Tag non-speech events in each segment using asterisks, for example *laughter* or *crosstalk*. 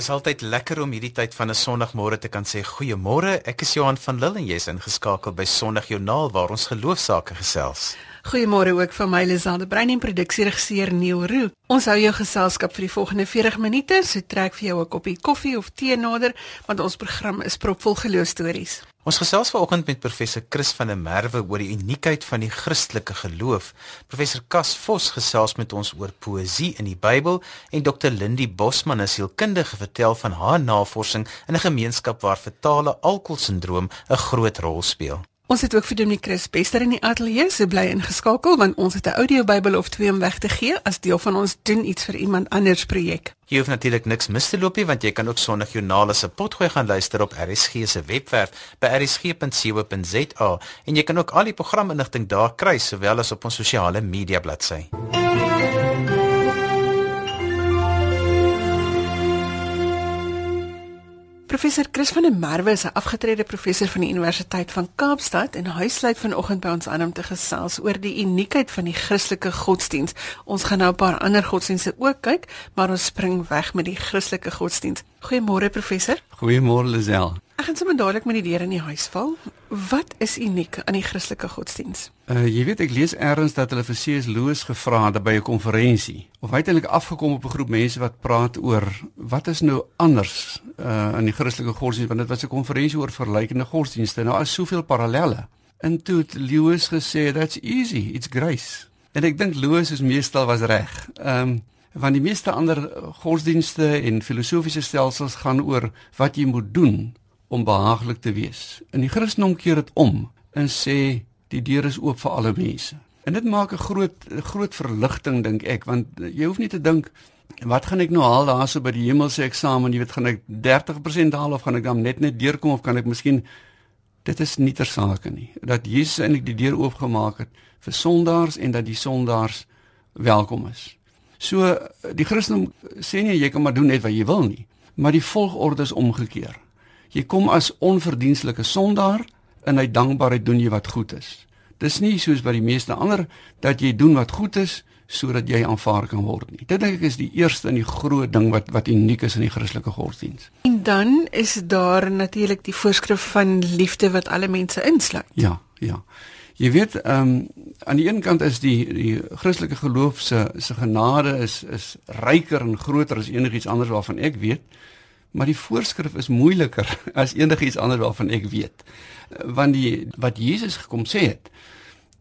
Dis altyd lekker om hierdie tyd van 'n Sondagmôre te kan sê goeiemôre. Ek is Johan van Lille en jy's ingeskakel by Sondagjoernaal waar ons geloofsaake gesels. Goeiemôre ook van my Lisande Brein en produksieregisseur Neil Roo. Ons hou jou geselskap vir die volgende 40 minute, so trek vir jou 'n koppie koffie of tee nader, want ons program is propvol geloofstories. Ons gesels vanoggend met professor Chris van der Merwe oor die uniekheid van die Christelike geloof. Professor Cas Vos gesels met ons oor poësie in die Bybel en Dr. Lindy Bosman, 'n sielkundige, vertel van haar navorsing in 'n gemeenskap waar fatale alkoholsindroom 'n groot rol speel. Ons het ook vir Dominee Chris Bester in die ateljee se bly ingeskakel want ons het 'n audio Bybel of twee om weg te gee as deel van ons doen iets vir iemand anders projek. Jy hoef natuurlik niks mis te loop nie want jy kan ook Sondag Jornaal se potgooi gaan luister op RSG se webwerf by rsg.co.za en jy kan ook al die programinligting daar kry sowel as op ons sosiale media bladsy. Professor Chris van der Merwe is 'n afgetrede professor van die Universiteit van Kaapstad en hy sluit vanoggend by ons aan om te gesels oor die uniekheid van die Christelike godsdiens. Ons gaan nou 'n paar ander godsdienste ook kyk, maar ons spring weg met die Christelike godsdiens. Goeiemôre professor. Goeiemôre Lisel. Ek gaan sommer dadelik met die deur in die huis val. Wat is uniek aan die Christelike godsdiens? Uh jy weet ek lees eers dat hulle vir C.S. Lewis gevra het by 'n konferensie of hy uiteindelik afgekom op 'n groep mense wat praat oor wat is nou anders uh in die Christelike godsdiens want dit was 'n konferensie oor verlykende godsdienste. Nou is soveel parallelle. En toe het Lewis gesê that's easy, it's grace. En ek dink Lewis is meestal was reg. Ehm um, want die meeste ander godsdienste en filosofiese stelsels gaan oor wat jy moet doen om behaaglik te wees. In die Christendom keer dit om en sê die deur is oop vir alle mense. En dit maak 'n groot groot verligting dink ek want jy hoef nie te dink wat gaan ek nou haal daarso by die hemelse eksamen, jy weet gaan ek 30% haal of gaan ek dan net net deurkom of kan ek miskien dit is nie ter sake nie. Dat Jesus eintlik die deur oopgemaak het vir sondaars en dat die sondaars welkom is. So die Christendom sê nie jy kan maar doen net wat jy wil nie, maar die volgorde is omgekeer. Jy kom as onverdienstelike sondaar en uit dankbaarheid doen jy wat goed is. Dis nie soos by die meeste ander dat jy doen wat goed is sodat jy aanvaar kan word nie. Dit dink ek is die eerste en die groot ding wat wat uniek is in die Christelike godsdiens. En dan is daar natuurlik die voorskrif van liefde wat alle mense insluit. Ja, ja. Jy weet, ehm um, aan die een kant is die die Christelike geloof se se genade is is ryker en groter as enigiets anders waarvan ek weet maar die voorskrif is moeiliker *laughs* as enigiets anders waarvan ek weet. Want die wat Jesus gekom sê het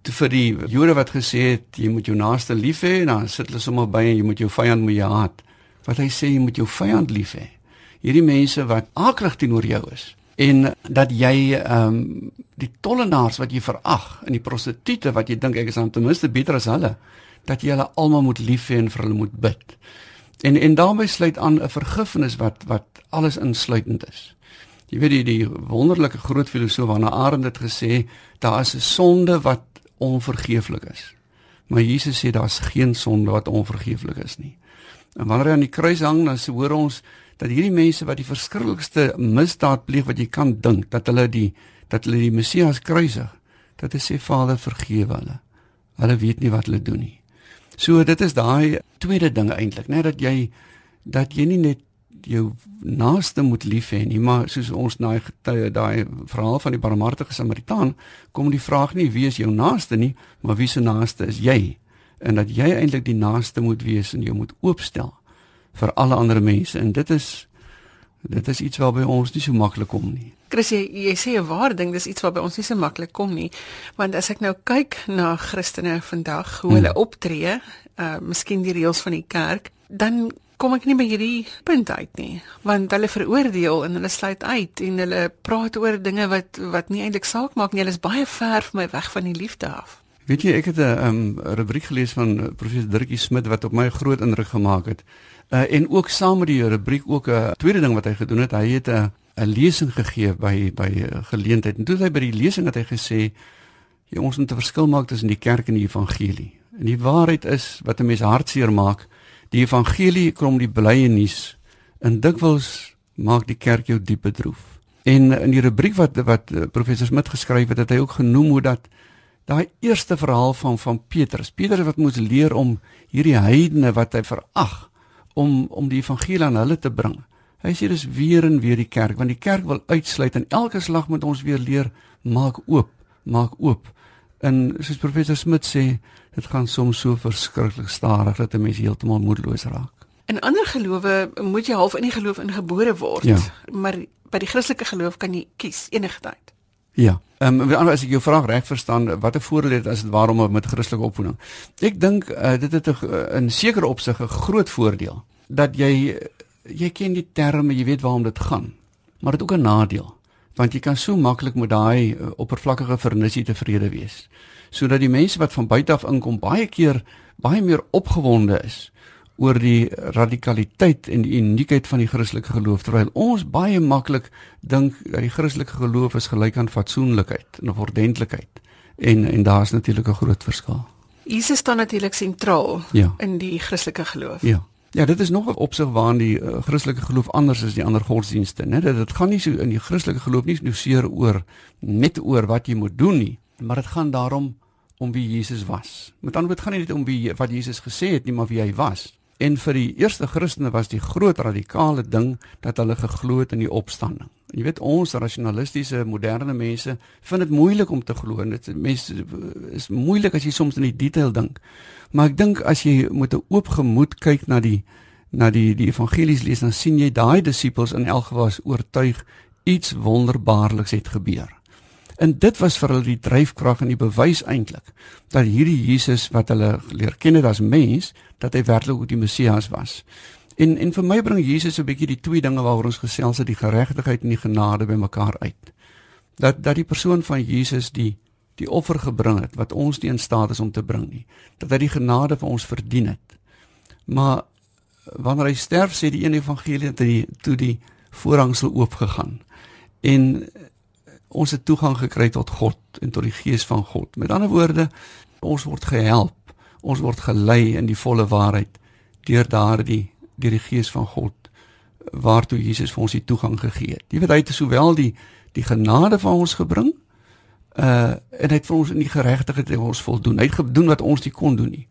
vir die Jode wat gesê het jy moet jou naaste lief hê, dan sit hulle sommer by en jy moet jou vyand moet jy haat. Wat hy sê jy moet jou vyand lief hê. Hierdie mense wat aaklig teenoor jou is en dat jy ehm um, die tollenaars wat jy verag en die prostituie wat jy dink ek is dan ten minste beter as hulle dat jy hulle almal moet lief hê en vir hulle moet bid. En en daarmee sluit aan 'n vergifnis wat wat alles insluitend is. Jy weet die die wonderlike groot filosoof Hannah Arendt het gesê daar is 'n sonde wat onvergeeflik is. Maar Jesus sê daar's geen sonde wat onvergeeflik is nie. En wanneer hy aan die kruis hang, dan se hoor ons dat hierdie mense wat die verskriklikste misdaad pleeg wat jy kan dink, dat hulle die dat hulle die Messias kruisig, dat hy sê Vader vergewe hulle. Hulle weet nie wat hulle doen nie. So dit is daai tweede ding eintlik, net dat jy dat jy nie net jou naaste moet lief hê nie, maar soos ons daai daai verhaal van die barmhartige Samaritaan, kom die vraag nie wie is jou naaste nie, maar wie se naaste is jy? En dat jy eintlik die naaste moet wees en jy moet oopstel vir alle ander mense en dit is dit is iets wat by ons nie so maklik kom nie. Chris, jy, jy sê 'n waar ding, dis iets wat by ons nie so maklik kom nie. Want as ek nou kyk na Christene vandag, hoe hulle hmm. optree, uh miskien die reëls van die kerk, dan kom ek nie by hierdie punt uit nie want hulle veroordeel en hulle sluit uit en hulle praat oor dinge wat wat nie eintlik saak maak nie hulle is baie ver van my weg van die liefde af weet jy ek het 'n um, rubriek gelees van professor Dirkie Smit wat op my groot indruk gemaak het uh, en ook saam met die rubriek ook 'n tweede ding wat hy gedoen het hy het 'n 'n lesing gegee by by geleentheid en toe het hy by die lesing het hy gesê jy ons moet 'n verskil maak tussen die kerk en die evangelie en die waarheid is wat 'n mens hartseer maak Die evangelie kom die blye nuus en dikwels maak die kerk jou diep bedroef. En in die rubriek wat wat eh, professor Smit geskryf het, het hy ook genoem hoe dat daai eerste verhaal van van Petrus, Petrus wat moes leer om hierdie heidene wat hy verag om om die evangelie aan hulle te bring, Hy sê dis weer en weer die kerk want die kerk wil uitsluit en elke slag moet ons weer leer maak oop, maak oop. En soos professor Smit sê, dit gaan soms so verskriklik stadig dat 'n mens heeltemal moedeloos raak. In ander gelowe moet jy half in die geloof ingebore word, Ja. maar by die Christelike geloof kan jy kies enige tyd. Ja. Ehm um, as ek jou vraag reg verstaan, watter voordeel het as dit waarom met Christelike opvoeding? Ek dink uh, dit het 'n in sekere opsig 'n groot voordeel dat jy jy ken die terme, jy weet waarom dit gaan. Maar dit ook 'n nadeel want jy kan so maklik met daai uh, oppervlakkige vernissie tevrede wees. Sodat die mense wat van buite af inkom baie keer baie meer opgewonde is oor die radikaliteit en die uniekheid van die Christelike geloof terwyl ons baie maklik dink dat die Christelike geloof is gelyk aan fatsoenlikheid en ordentlikheid en en daar's natuurlik 'n groot verskil. Jesus staan natuurlik sentraal Ja. in die Christelike geloof. Ja. Ja, dit is nog 'n opsig waarin die uh, Christelike geloof anders is as die ander godsdienste, né? Dit dit gaan nie so in die Christelike geloof nie so seer oor net oor wat jy moet doen nie, maar dit gaan daarom om wie Jesus was. Met ander woorde gaan nie net om wie wat Jesus gesê het nie, maar wie hy was. En vir die eerste Christene was die groot radikale ding dat hulle geglo het in die opstanding. Jy weet ons rasionalistiese moderne mense vind dit moeilik om te glo. Dit mense is moeilik as jy soms in die detail dink. Maar ek dink as jy met 'n oop gemoed kyk na die na die die evangelies lees dan sien jy daai disippels in elk geval oortuig iets wonderbaarliks het gebeur. En dit was vir hulle die dryfkrag en die bewys eintlik dat hierdie Jesus wat hulle leer ken het as mens, dat hy werklik ook die Messias was. En en vir my bring Jesus 'n bietjie die twee dinge waaroor ons gesels het, die geregtigheid en die genade bymekaar uit. Dat dat die persoon van Jesus die die offer gebring het wat ons nie in staat is om te bring nie. Dat hy die genade vir ons verdien het. Maar wanneer hy sterf sê die een evangelie dat hy toe die voorhangsel oopgegaan en ons het toegang gekry tot God en tot die gees van God. Met ander woorde, ons word gehelp, ons word gelei in die volle waarheid deur daardie deur die gees van God waartoe Jesus vir ons die toegang gegee het. Jy weet hy het sowel die die genade van ons gebring uh en hy het vir ons in die geregtigheid ons voldoen. Hy het gedoen wat ons nie kon doen nie.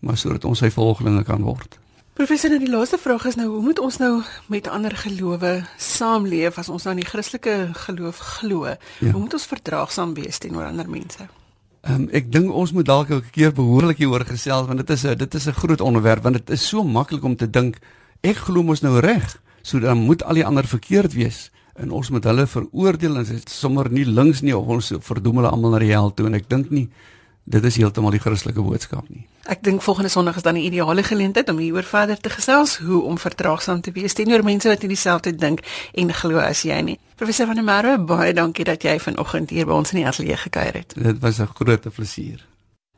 Maar sodat ons sy volgelinge kan word. Professor, nou die laaste vraag is nou, hoe moet ons nou met ander gelowe saamleef as ons nou in die Christelike geloof glo? Ja. Hoe moet ons verdraagsaam wees teenoor ander mense? Ehm um, ek dink ons moet dalk 'n keer behoorlik hieroor gesels want dit is 'n dit is 'n groot onderwerp want dit is so maklik om te dink ek glo mos nou reg, so dan moet al die ander verkeerd wees en ons moet hulle veroordeel en dit sommer nie links nie of ons verdoem hulle almal na die hel toe en ek dink nie dit is heeltemal die Christelike boodskap nie. Ek dink volgende Sondag is dan 'n ideale geleentheid om hieroor verder te gesels hoe om verdraagsaam te wees teenoor mense wat nie dieselfde dink en glo as jy nie. Professor van der Merwe, baie dankie dat jy vanoggend hier by ons in die ateljee gekuier het. Dit was 'n groot plesier.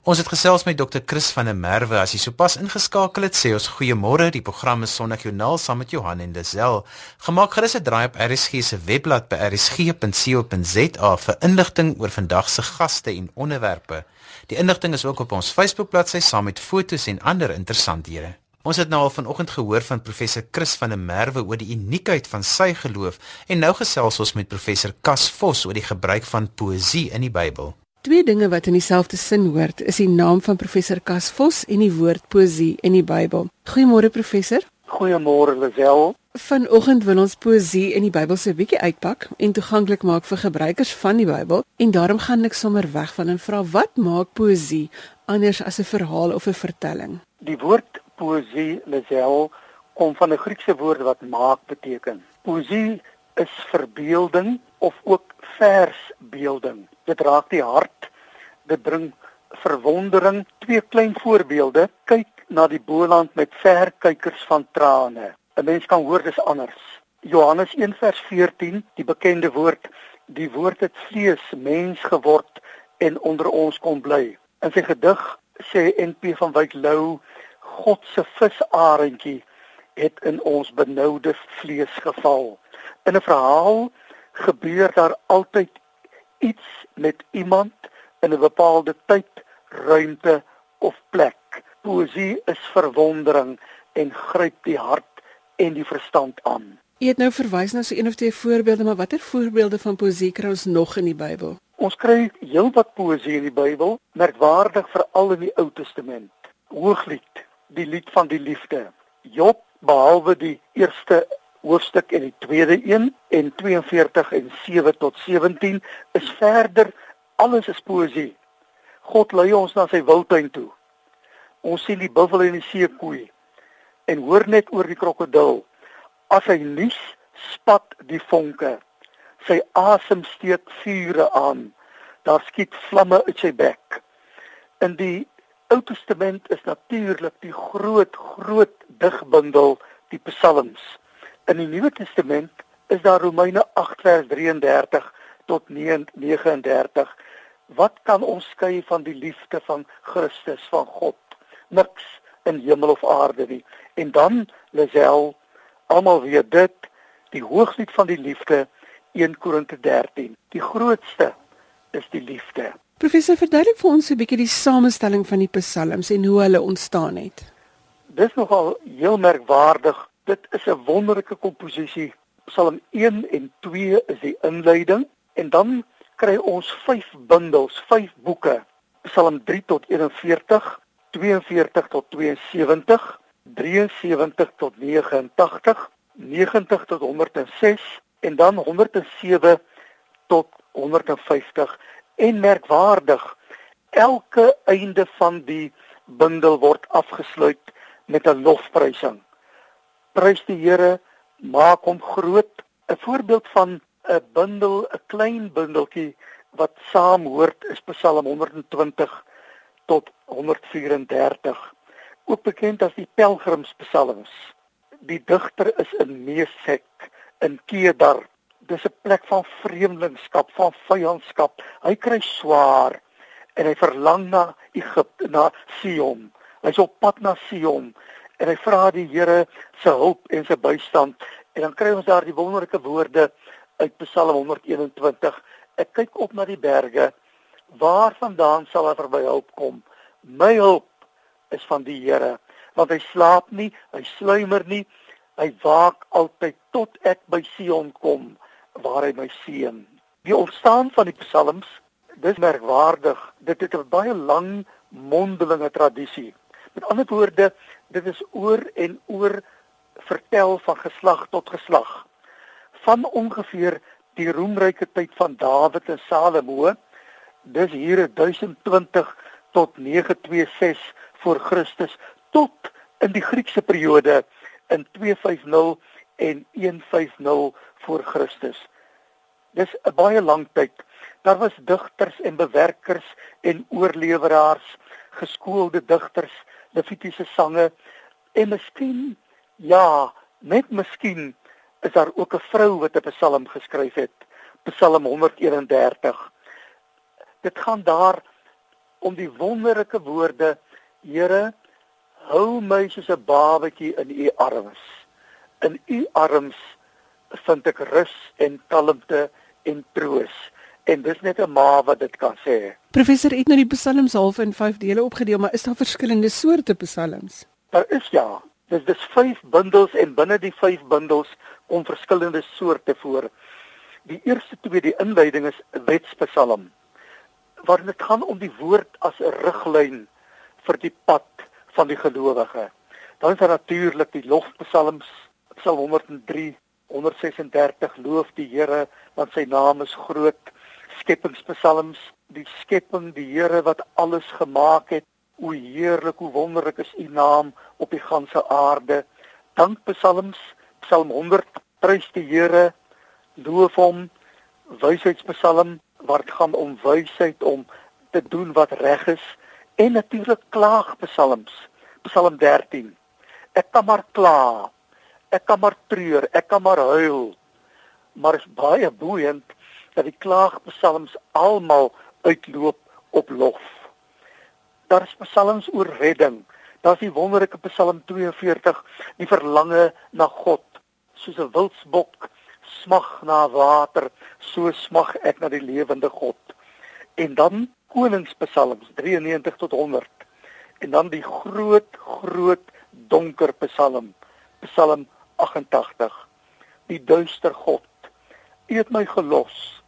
Ons het gesels met Dr. Chris van der Merwe. As jy sopas ingeskakel het, sê ons goeiemôre. Die program is Sondag Joernaal saam met Johan en Lisel. Gemaak gerus 'n draai op RSG se webblad by rsg.co.za vir inligting oor vandag se gaste en onderwerpe. Die inligting is ook op ons Facebook-bladsy saam met fotos en ander interessanthede. Ons het nou al vanoggend gehoor van professor Chris van der Merwe oor die uniekheid van sy geloof en nou gesels ons met professor Cas Vos oor die gebruik van poësie in die Bybel. Twee dinge wat in dieselfde sin hoort, is die naam van professor Cas Vos en die woord poësie in die Bybel. Goeiemôre professor. Goeiemôre Lisel. Vanoggend wil ons poësie in die Bybel se bietjie uitpak en toeganklik maak vir gebruikers van die Bybel en daarom gaan ek sommer weg van en vra wat maak poësie anders as 'n verhaal of 'n vertelling? Die woord poësie Lisel kom van 'n Griekse woord wat maak beteken. Poësie is verbeelding of ook versbeelding. Dit raak die hart. Dit bring verwondering. Twee klein voorbeelde. Kyk na die boland met verkykers van trane. 'n Mens kan hoor dis anders. Johannes 1 vers 14, die bekende woord, die woord het vlees mens geword en onder ons kom bly. In sy gedig sê NP van Wyk Lou, God se visarentjie het in ons benoude vlees geval. In 'n verhaal gebeur daar altyd iets met iemand in 'n bepaalde tyd, ruimte of plek. Poesie is verwondering en gryp die hart en die verstand aan. Jy het nou verwys na so een of twee voorbeelde, maar watter voorbeelde van poësie kry ons nog in die Bybel? Ons kry heelwat poesie in die Bybel, merkwaardig veral in die Ou Testament. Hooglied, die lied van die liefde. Job, behalwe die eerste hoofstuk en die tweede een en 42 en 7 tot 17 is verder alles is poesie. God lei ons na sy wildtuin toe. Ons sien die buffel en die seekoei en hoor net oor die krokodil. As hy nuus spat die vonke. Sy asem steek vure aan. Daar skiet vlamme uit sy bek. In die Ou Testament is natuurlik die groot groot digbundel die Psalms. In die Nuwe Testament is daar Romeine 8 vers 33 tot 39. Wat kan ons skei van die liefde van Christus van God? Niks in hemel of aarde nie. En dan Lisel, almal weet dit, die hooglied van die liefde 1 Korinte 13. Die grootste is die liefde. Professor, verduidelik vir ons 'n bietjie die samestelling van die psalms en hoe hulle ontstaan het. Dis nogal heel merkwaardig. Dit is 'n wonderlike komposisie. Psalm 1 en 2 is die inleiding en dan kry ons 5 bundels, 5 boeke. Psalm 3 tot 41, 42 tot 72, 73 tot 89, 90 tot 106 en dan 107 tot 150 En merkwaardig, elke einde van die bundel word afgesluit met 'n lofprysing. Prys die Here, maak hom groot. 'n Voorbeeld van 'n bundel, 'n klein bundeltjie wat saam hoort is Psalm 120 tot 134. Ook bekend as die Pelgrimspsalms. Die digter is in Mesek in Kedar dis 'n plek van vreemdelingskap, van vyandskap. Hy kry swaar en hy verlang na Egipte, na Sion. Hy's op pad na Sion en hy vra die Here se hulp en se bystand en dan kry ons daar die wonderlike woorde uit Psalm 121. Ek kyk op na die berge. Waar vandaan sal hy verby hulp kom? My hulp is van die Here, want hy slaap nie, hy sluimer nie. Hy waak altyd tot ek by Sion kom waar hy my seën. Die ontstaan van die psalms, dis merkwaardig. Dit het 'n baie lang mondelinge tradisie. Met ander woorde, dit is oor en oor vertel van geslag tot geslag. Van ongeveer die roemryke tyd van Dawid en Salomo, dis hier 1020 tot 926 voor Christus tot in die Griekse periode in 250 en 150 voor Christus. Dis 'n baie lang tyd. Daar was digters en bewerkers en oorleweraars, geskoolde digters, levitiese sange en miskien ja, net miskien is daar ook 'n vrou wat 'n psalm geskryf het, Psalm 131. Dit gaan daar om die wonderlike woorde: Here, hou my soos 'n babatjie in u arms in u arms vind ek rus en kalmte en troos en dis net 'n ma wat dit kan sê. Professor het nou die psalms half in 5 dele opgedeel, maar is daar verskillende soorte psalms? Daar is ja. Dis dis 5 bundels en binne die 5 bundels kom verskillende soorte voor. Die eerste twee, die inleiding is wetspsalm waar dit gaan om die woord as 'n riglyn vir die pad van die gelowige. Dan is daar natuurlik die lofpsalms Psalm 103 136 loof die Here want sy naam is groot. Skepingspsalms die skepping die Here wat alles gemaak het. O heerlik hoe wonderlik is u naam op die ganse aarde. Dankpsalms Psalm 100 prys die Here. Loof hom. Wysheidspsalm waar dit gaan om wysheid om te doen wat reg is en natuurlik klaagpsalms Psalm 13 ek kan maar kla ek kan maar treur, ek kan maar huil. Maar is baie boeiend dat die klaagpsalms almal uitloop op lof. Daar is psalms oor redding. Daar's die wonderlike Psalm 42, die verlange na God, soos 'n wildsbok smag na water, so smag ek na die lewende God. En dan koningspsalms 93 tot 100. En dan die groot groot donker psalm, Psalm 88 die duister god u het my gelos.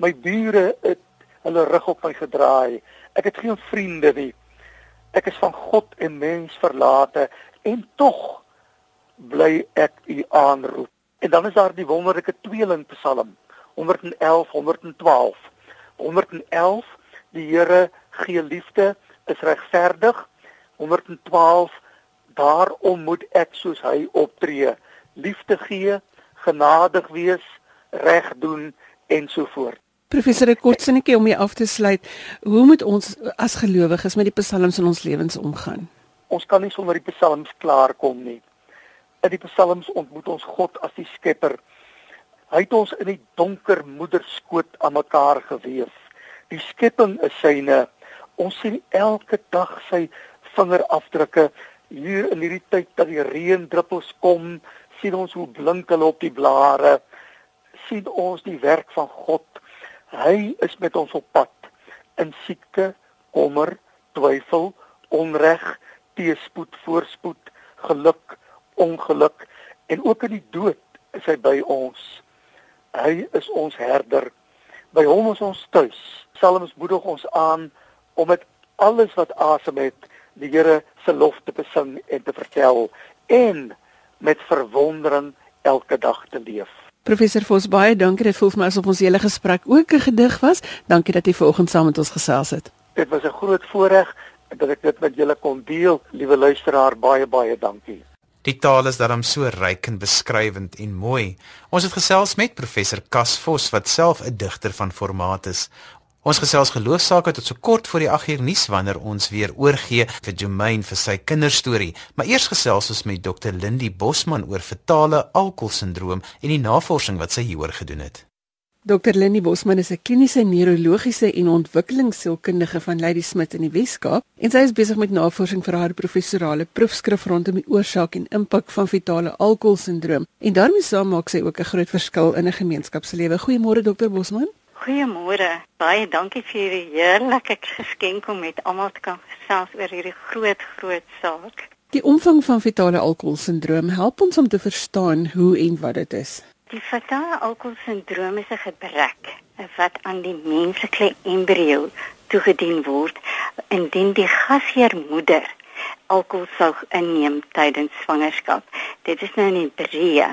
My bure het hulle rug op my gedraai. Ek het geen vriende nie. Ek is van god en mens verlate en tog bly ek u aanroep En dan is daar die wonderlike tweeling Psalm 111 112. 111 Die Here gee liefde, is regverdig. 112 Daarom moet ek soos hy optree, liefde gee, genadig wees, reg doen en so voort. Professor, 'n kort sinnetjie om jy af te sluit. Hoe moet ons as gelowiges met die psalms in ons lewens omgaan? Ons kan nie sonder die psalms klaarkom nie. In die psalms ontmoet ons God as die Skepper. Hy het ons in die donker moederskoot aan mekaar gewewe. Die skepping is syne. Ons sien elke dag sy vingerafdrukke hier in hierdie tyd dat die reendruppels kom, sien ons hoe blink hulle op die blare. sien ons die werk van God Hy is met ons op pad in siekte, kommer, twyfel, onreg, teëspoed, voorspoed, geluk, ongeluk en ook in die dood is hy by ons. Hy is ons herder. By hom is ons tuis. Psalms moedig ons aan om met alles wat asem het, die Here se lof te besing en te vertel en met verwondering elke dag te leef. Professor Vos baie dankie. Dit voel vir my asof ons hele gesprek ook 'n gedig was. Dankie dat jy vanoggend saam met ons gesels het. Dit was 'n groot voorreg dat ek dit met julle kon deel. Liewe luisteraar, baie baie dankie. Die taal is daarom so ryk en beskrywend en mooi. Ons het gesels met professor Cas Vos wat self 'n digter van formaat is. Ons gesels geloofsaake tot so kort voor die 8 uur nuus wanneer ons weer oorgee vir Jumaine vir sy kinderstorie. Maar eers gesels ons met Dr. Lindy Bosman oor fetale alkoholsindroom en die navorsing wat sy hieroor gedoen het. Dr. Lindy Bosman is 'n kliniese neurologiese en ontwikkelingssielkundige van Lady Smith in die Weskaap en sy is besig met navorsing vir haar professorale proefskrif rondom die oorsaak en impak van fetale alkoholsindroom. En daarmee saam maak sy ook 'n groot verskil in 'n gemeenskap se lewe. Goeiemôre Dr. Bosman. Goeiemôre. Baie dankie vir hierdie heerlike geskenk om met almal te kan gesels oor hierdie groot groot saak. Die omvang van fetale alkoholsindroom help ons om te verstaan hoe en wat dit is. Die fetale alkoholsindroom is 'n gebrek wat aan die menslike embrio toegedien word indien die gasheermoeder alkohol sou inneem tydens swangerskap. Dit is nou in Hebreë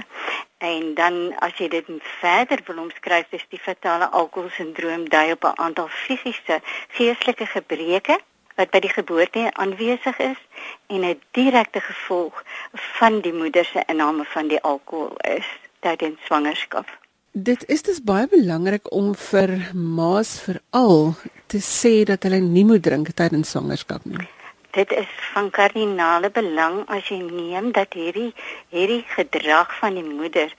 En dan as jy dit verder wil omskryf, is die fatale alkoholsindroom dui op 'n aantal fisiese, geestelike gebreke wat by die geboorte aanwesig is en 'n direkte gevolg van die moeder se inname van die alkohol is tydens swangerskap. Dit is dus baie belangrik om vir ma's veral te sê dat hulle nie moet drink tydens swangerskap nie dit is van kardinale belang as jy neem dat hierdie hierdie gedrag van die moeder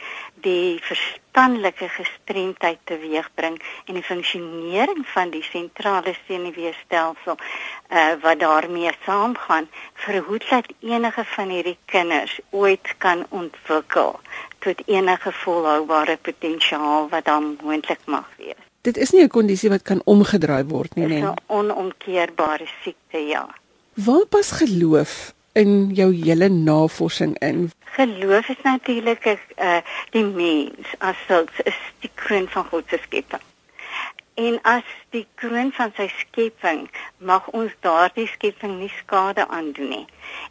die verstandelike gestremdheid teweegbring en die funksionering van die sentrale senuweestelsel uh, wat daarmee saamgaan verhoed dat enige van hierdie kinders ooit kan ontwikkel tot enige volhoubare potensiaal wat dan moontlik mag wees. Dit is nie 'n kondisie wat kan omgedraai word nie, nee. Dit is 'n onomkeerbare siekte, ja. Waar pas geloof in jou hele navorsing in? Geloof is natuurlik 'n uh, die mens as sulks is die kroon van God se skepping. En as die kroon van sy skepping mag ons daardie skepping nie skade aandoen nie.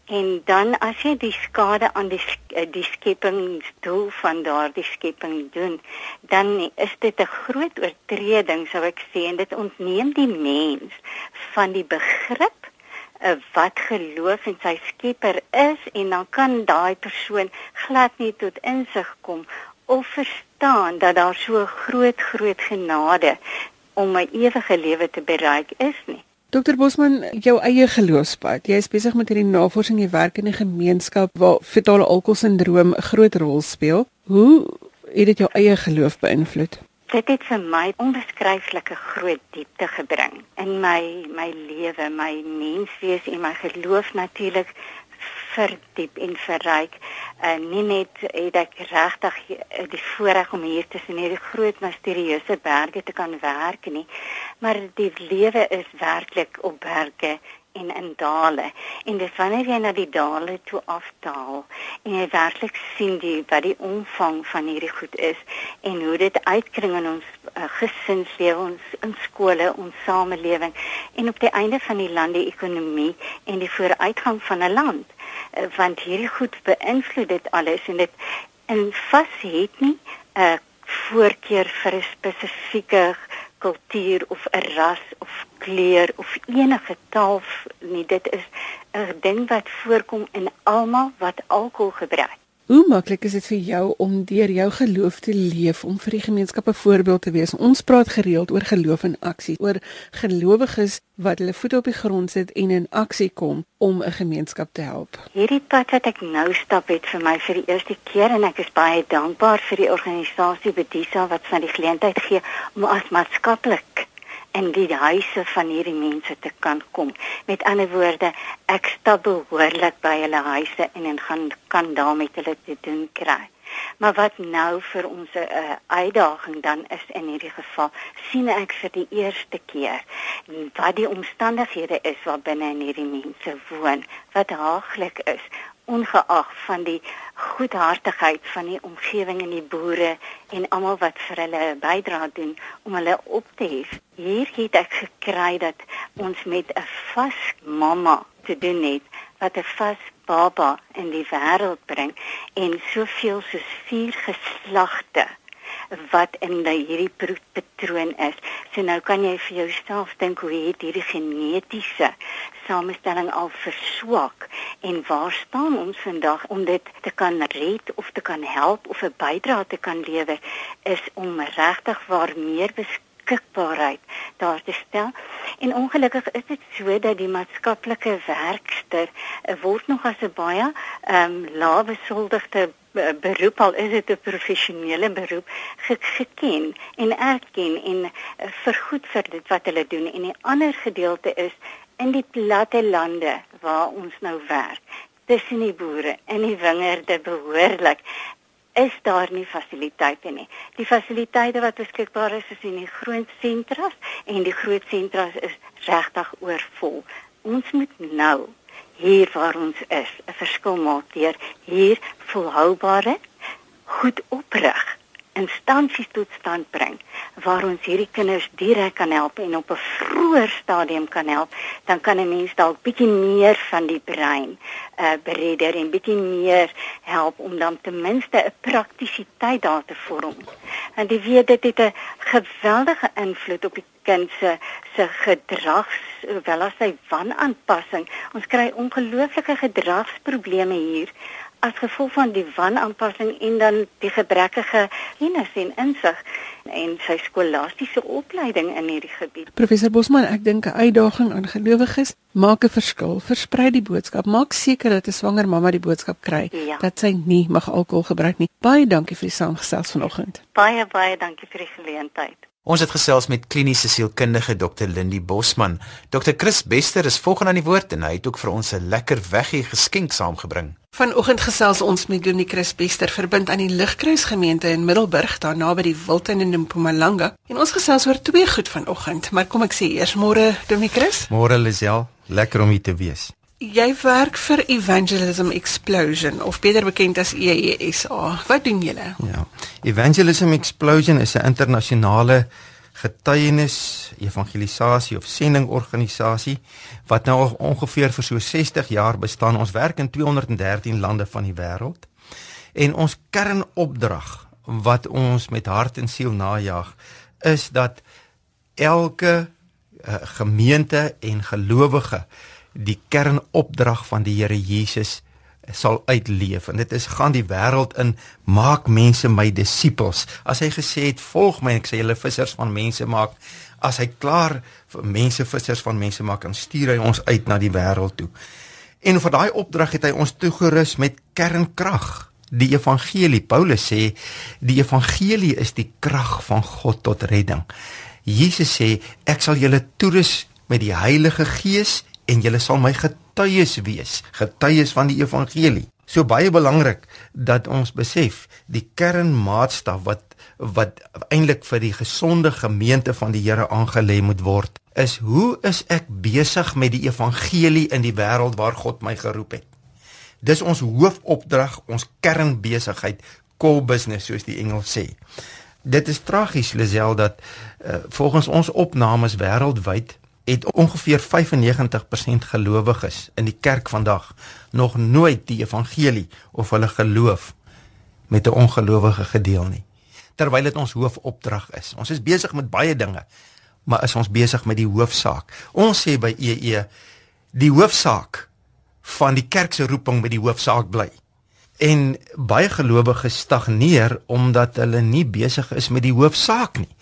En dan as jy die skade aan die uh, die skepingsdoel van daardie skepping doen, dan is dit 'n groot oortreding sou ek sê en dit ontneem die mens van die begrip wat geloof in sy Skepper is en dan kan daai persoon glad nie tot insig kom of verstaan dat daar so groot groot genade om 'n ewige lewe te bereik is nie. Dokter Bosman, jou eie geloofspad. Jy is besig met hierdie navorsing, jy werk in 'n gemeenskap waar fetale alkoholsindroom 'n groot rol speel. Hoe het dit jou eie geloof beïnvloed? Dit het vir my onbeskryflike groot diepte gebring in my my lewe, my menswees en my geloof natuurlik verdiep en verryk. En nie net het ek regtig die voorreg om hier tussen hierdie groot misterieuse berge te kan werk nie, maar die lewe is werklik op berge en in dale. En dis wanneer jy na die dale toe afdaal en jy werklik sien die wat die omvang van hierdie goed is en hoe dit uitkring in ons uh, gesinslewe ons in skole ons samelewing en op die einde van die land die ekonomie en die vooruitgang van 'n land. Uh, want hierdie goed beïnvloed dit alles en dit En vas het nie 'n voorkeur vir 'n spesifieke kultuur of 'n ras of kleur of enige taal nie. Dit is 'n ding wat voorkom in almal wat alkohol gebruik. Hoe maklik is dit vir jou om deur jou geloof te leef om vir die gemeenskap 'n voorbeeld te wees? Ons praat gereeld oor geloof in aksie, oor gelowiges wat hulle voete op die grond sit en in aksie kom om 'n gemeenskap te help. Hierdie pad wat ek nou stap het vir my vir die eerste keer en ek is baie dankbaar vir die organisasie Bedisa wat van die geleentheid gee om as maatskaplik en die huise van hierdie mense te kan kom. Met ander woorde, ek stap behoorlik by hulle huise en en gaan kan daarmee hulle te doen kry. Maar wat nou vir ons 'n uh, uitdaging dan is in hierdie geval, sien ek vir die eerste keer wat die omstandighede is wat binne in hierdie mense woon, wat haaglik is ongeag van die goedhartigheid van die omgewing en die boere en almal wat vir hulle bydra doen om hulle op te hef. Hier het ek gekry dat ons met 'n vas mamma te doen het wat 'n vas baba in die wêreld bring en soveel soos vier geslagte wat in die hierdie proefpatroon is. So nou kan jy vir jouself dink hoe het hierdie genetiese samestelling al verswak en waar staan ons vandag om dit te kan red of te kan help of 'n bydrae te kan lewer is om regtig waar meer beskikbaarheid daar te stel. En ongelukkig is dit so dat die maatskaplike werkster eh, word nog as 'n baie ehm um, lae besoldigde beroep al is dit 'n professionele beroep geken en erken en uh, vergoed vir dit wat hulle doen en 'n ander gedeelte is in die platte lande waar ons nou werk tussen die boere en die wingerde behoorlik is daar nie fasiliteite nie. Die fasiliteite wat beskikbaar is is in die groot sentras en die groot sentras is regtig oorvol. Ons moet nou hier waar ons is 'n verskil maak deur hier volhoubare goed oprig instansies tot stand bring waar ons hierdie kinders direk kan help en op 'n vroeër stadium kan help dan kan 'n mens dalk bietjie meer van die brein uh bereder en bietjie meer help om dan ten minste 'n praktisiteit daar te vorm. En jy weet dit het 'n geweldige invloed op die kind se se gedrags wel as sy wanaanpassing. Ons kry ongelooflike gedragsprobleme hier as gevolg van die wanaanpassing en dan die gebrekkige kennis en insig en sy skolastiese opleiding in hierdie gebied. Professor Bosman, ek dink 'n uitdaging aan gelowiges maak 'n verskil. Versprei die boodskap. Maak seker dat 'n swanger mamma die boodskap kry ja. dat sy nie mag alkohol gebruik nie. Baie dankie vir die saamgesels vanoggend. Baie baie dankie vir die geleentheid. Ons het gesels met kliniese sielkundige Dr. Lindy Bosman. Dr. Chris Bester is volgende aan die woord en hy het ook vir ons 'n lekker weggie geskenk saamgebring. Vanoggend gesels ons met Dominee Chris Bester verbind aan die Ligkruis gemeente in Middelburg daar naby die Wilton in Mpumalanga. En ons gesels oor twee goed vanoggend, maar kom ek sê eers môre Dominee Chris. Môre Lisel, lekker om hier te wees. Jy werk vir Evangelism Explosion of beter bekend as EESA. Wat doen julle? Ja. Evangelism Explosion is 'n internasionale getuienis, evangelisasie of sendingorganisasie wat nou ongeveer vir so 60 jaar bestaan. Ons werk in 213 lande van die wêreld. En ons kernopdrag wat ons met hart en siel najag is dat elke uh, gemeente en gelowige die kernopdrag van die Here Jesus sal uitleef. En dit is gaan die wêreld in maak mense my disippels. As hy gesê het volg my en ek sê julle vissers van mense maak as hy klaar vir mense vissers van mense maak dan stuur hy ons uit na die wêreld toe. En vir daai opdrag het hy ons toegerus met kernkrag. Die evangelie Paulus sê die evangelie is die krag van God tot redding. Jesus sê ek sal julle toerus met die Heilige Gees en julle sal my getuies wees, getuies van die evangelie. So baie belangrik dat ons besef die kernmaatstaf wat wat eintlik vir die gesonde gemeente van die Here aangelê moet word is hoe is ek besig met die evangelie in die wêreld waar God my geroep het. Dis ons hoofopdrag, ons kernbesigheid, core business soos die Engels sê. Dit is tragies Lisel dat uh, volgens ons opnames wêreldwyd het ongeveer 95% gelowiges in die kerk vandag nog nooit die evangelie of hulle geloof met 'n ongelowige gedeel nie. Terwyl dit ons hoofopdrag is. Ons is besig met baie dinge, maar is ons besig met die hoofsaak. Ons sê by EE die hoofsaak van die kerk se roeping met die hoofsaak bly. En baie gelowiges stagneer omdat hulle nie besig is met die hoofsaak nie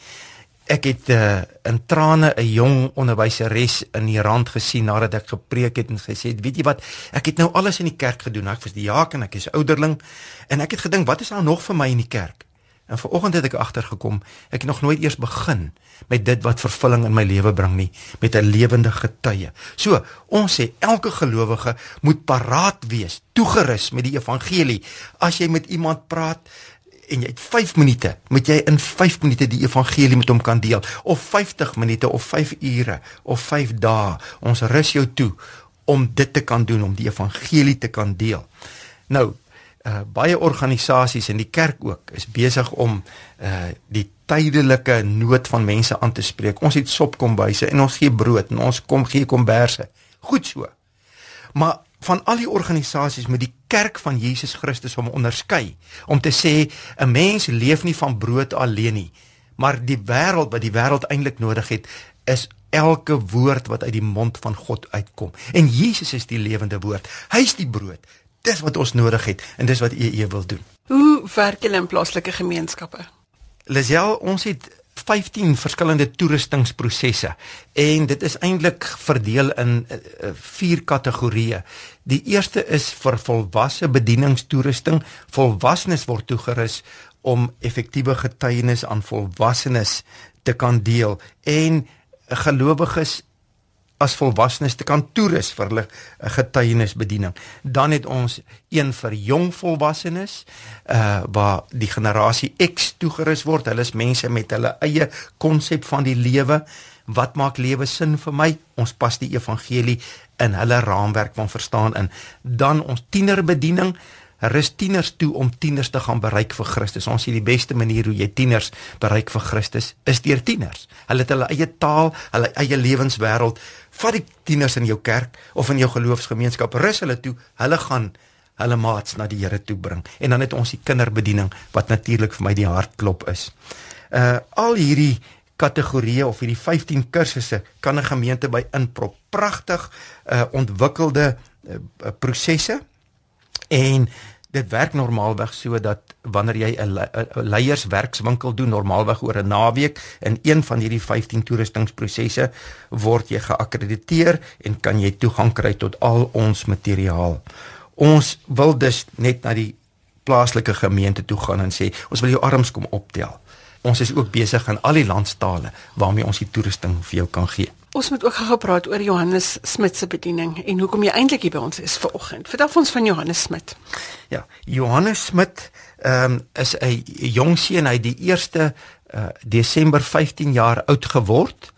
ek het uh, in trane 'n jong onderwyseres in die rand gesien nadat ek gepreek het en gesê het weet jy wat? Ek het nou alles in die kerk gedoen. Ek was die jaak en ek is ouderling en ek het gedink wat is daar nog vir my in die kerk? En vanoggend het ek agtergekom ek het nog nooit eers begin met dit wat vervulling in my lewe bring nie met 'n lewende getuie. So ons sê elke gelowige moet paraat wees toegerus met die evangelie. As jy met iemand praat en jy het 5 minute, moet jy in 5 minute die evangelie met hom kan deel of 50 minute of 5 ure of 5 dae. Ons rus jou toe om dit te kan doen om die evangelie te kan deel. Nou, uh, baie organisasies en die kerk ook is besig om uh, die tydelike nood van mense aan te spreek. Ons het sopkombuise en ons gee brood en ons kom gee komberse. Goed so. Maar van al die organisasies met die kerk van Jesus Christus om onderskei om te sê 'n mens leef nie van brood alleen nie maar die wêreld wat die wêreld eintlik nodig het is elke woord wat uit die mond van God uitkom. En Jesus is die lewende woord. Hy's die brood. Dis wat ons nodig het en dis wat u wil doen. Hoe werk julle in plaaslike gemeenskappe? Lisel ons het 15 verskillende toerustingsprosesse en dit is eintlik verdeel in uh, vier kategorieë. Die eerste is vir volwasse bedieningstoerusting. Volwassenes word toegerus om effektiewe getuienis aan volwassenes te kan deel en gelowiges as volwassenes te kan toerus vir hulle eh, getuienisbediening. Dan het ons een vir jong volwassenes uh waar die generasie X toegerus word. Hulle is mense met hulle eie konsep van die lewe. Wat maak lewe sin vir my? Ons pas die evangelie in hulle raamwerk van verstaan in. Dan ons tienerbediening rus tieners toe om tieners te gaan bereik vir Christus. Ons sê die beste manier hoe jy tieners bereik vir Christus is deur tieners. Hulle het hulle eie taal, hulle eie lewenswêreld. Vat die tieners in jou kerk of in jou geloofsgemeenskap, rus hulle toe. Hulle gaan hulle maats na die Here toe bring. En dan het ons die kinderbediening wat natuurlik vir my die hartklop is. Uh al hierdie kategorieë of hierdie 15 kursusse kan 'n gemeente by inprop. Pragtig uh ontwikkelde uh, prosesse En dit werk normaalweg so dat wanneer jy 'n leierswerkswinkel doen normaalweg oor 'n naweek in een van hierdie 15 toerustingsprosesse word jy geakkrediteer en kan jy toegang kry tot al ons materiaal. Ons wil dus net na die plaaslike gemeente toe gaan en sê ons wil jou arms kom optel. Ons is ook besig in al die landstale waarmee ons die toerusting vir jou kan gee. Ons moet ook gou praat oor Johannes Smit se bediening en hoekom jy eintlik hier by ons is vanoggend. Vertel ons van Johannes Smit. Ja, Johannes Smit ehm um, is 'n jong seun hy die 1 uh, Desember 15 jaar oud geword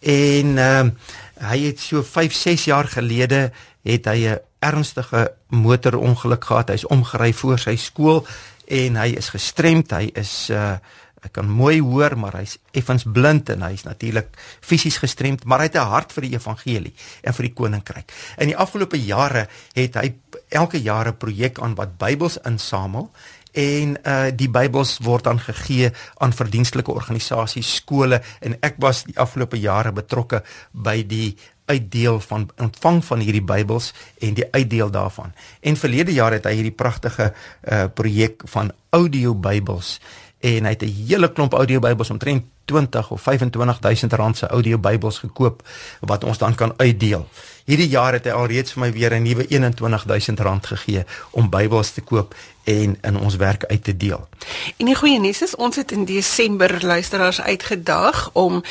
en ehm um, hy het so 5 6 jaar gelede het hy 'n ernstige motorongeluk gehad. Hy's omgery voor sy skool en hy is gestremd. Hy is uh Hy kan mooi hoor, maar hy's effens blind en hy's natuurlik fisies gestremd, maar hy het 'n hart vir die evangelie en vir die koninkryk. In die afgelope jare het hy elke jaar 'n projek aan wat Bybels insamel en uh die Bybels word dan gegee aan verdienstelike organisasies, skole en ek was die afgelope jare betrokke by die uitdeel van ontvang van hierdie Bybels en die uitdeel daarvan. En verlede jaar het hy hierdie pragtige uh projek van audio Bybels en hy het 'n hele klomp audiobybels omtrent 20 of 25000 rand se audiobybels gekoop wat ons dan kan uitdeel. Hierdie jaar het hy alreeds vir my weer 'n nuwe 21000 rand gegee om Bybels te koop en in ons werk uit te deel. En die goeie nuus is ons het in Desember luisteraars uitgedaag om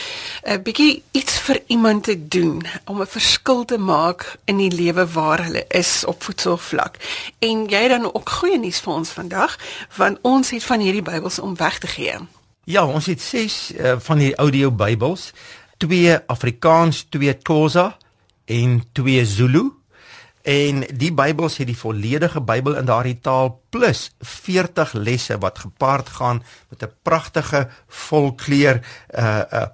'n bietjie iets vir iemand te doen, om 'n verskil te maak in die lewe waar hulle is op voedselvlak. En jy dan ook goeie nuus vir ons vandag, want ons het van hierdie Bybels om weg te gee. Ja, ons het 6 uh, eh, van die audio Bybels, 2 Afrikaans, 2 Xhosa en 2 Zulu. En die Bybels het die volledige Bybel in daardie taal plus 40 lesse wat gepaard gaan met 'n pragtige volkleur 'n uh, 'n uh,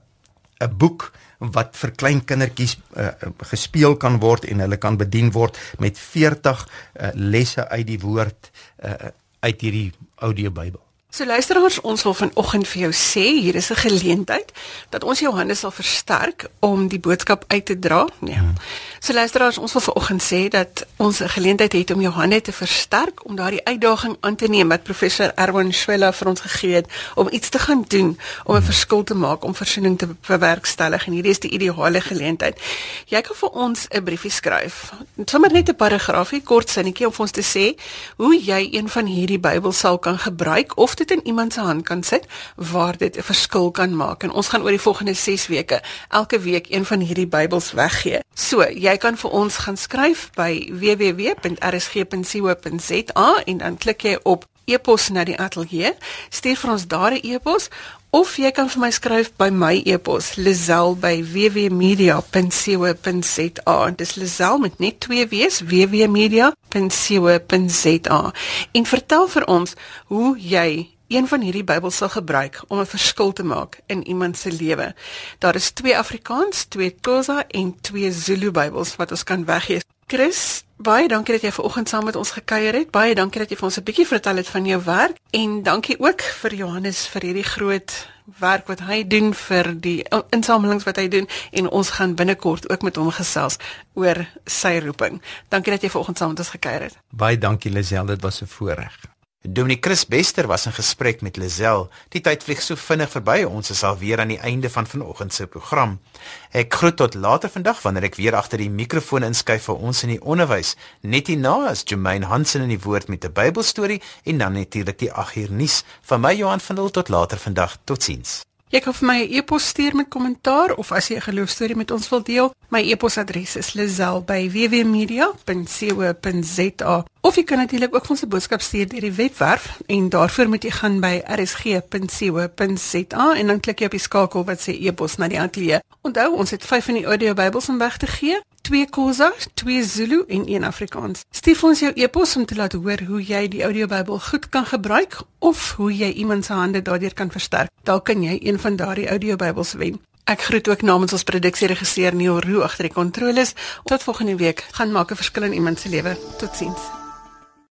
'n boek wat vir klein kindertjies uh, gespeel kan word en hulle kan bedien word met 40 uh, lesse uit die woord uh, uit hierdie audiobybel. So luisteraars, ons wil vanoggend vir jou sê hier is 'n geleentheid dat ons jou hande sal versterk om die boodskap uit te dra. Nee. Hmm. So luisteraars, ons wil vanoggend sê dat ons 'n geleentheid het om jou hande te versterk om daardie uitdaging aan te neem wat professor Erwin Schwella vir ons gegee het om iets te gaan doen om 'n verskil te maak om versoening te bewerkstellig en hierdie is die ideale geleentheid. Jy kan vir ons 'n briefie skryf. Sommige net 'n paragraafie, kort sinnetjie om ons te sê hoe jy een van hierdie Bybel sal kan gebruik of dit in iemand se hand kan sit waar dit 'n verskil kan maak. En ons gaan oor die volgende 6 weke elke week een van hierdie Bybels weggee. So, jy kan vir ons gaan skryf by www.rsg.co.za en dan klik jy op e-pos na die ateljee. Stuur vir ons daar 'n e-pos of jy kan vir my skryf by my e-pos lizel@wwmedia.co.za. Dis lizel met net twee w's wwmedia.co.za. En vertel vir ons hoe jy een van hierdie Bybels sal gebruik om 'n verskil te maak in iemand se lewe. Daar is twee Afrikaans, twee Xhosa en twee Zulu Bybels wat ons kan weggee. Chris, baie dankie dat jy vanoggend saam met ons gekuier het. Baie dankie dat jy vir ons 'n bietjie vertel het van jou werk en dankie ook vir Johannes vir hierdie groot werk wat hy doen vir die insamelings wat hy doen en ons gaan binnekort ook met hom gesels oor sy roeping. Dankie dat jy vanoggend saam met ons gekuier het. Baie dankie Lisel, dit was 'n voorreg. Dominee Chris Bester was in gesprek met Lazel. Die tyd vlieg so vinnig verby. Ons is al weer aan die einde van vanoggend se program. Ek groet tot later vandag wanneer ek weer agter die mikrofoon inskuif vir ons in die onderwys. Net hierna is Jermaine Hansen in die woord met 'n Bybelstorie en dan natuurlik die 8 uur nuus. Van my Johan van Dil tot later vandag. Totsiens. Jy kan vir my 'n e-pos stuur met kommentaar of as jy 'n geloofstorie met ons wil deel. My e-posadres is lazel@wwmedia.co.za. Of jy kan natuurlik ook ons 'n boodskap stuur deur die webwerf en daarvoor moet jy gaan by rsg.co.za en dan klik jy op die skakel wat sê e-pos na die ateljee. Onthou, ons het 5 van die audio Bybels om weg te gee twee Khoza, twee Zulu en een Afrikaans. Stuur ons jou e-pos om te laat hoor hoe jy die audiobybel goed kan gebruik of hoe jy iemand se hande daardeur kan versterk. Dalk kan jy een van daardie audiobybels wen. Ek groet ook namens ons produksieregisseur Neil Roo agter die kontroles. Tot volgende week. Gaan maak 'n verskil in iemand se lewe. Totsiens.